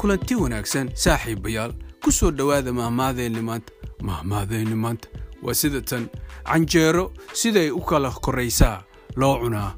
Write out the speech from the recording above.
kulanti wanaagsan saaxiibayaal ku soo dhowaada mahmaadeenni maanta. Mahmaadeenni maanta. Waa sida tan. Canjeero siday u kala koraysaa. Loo cunaa.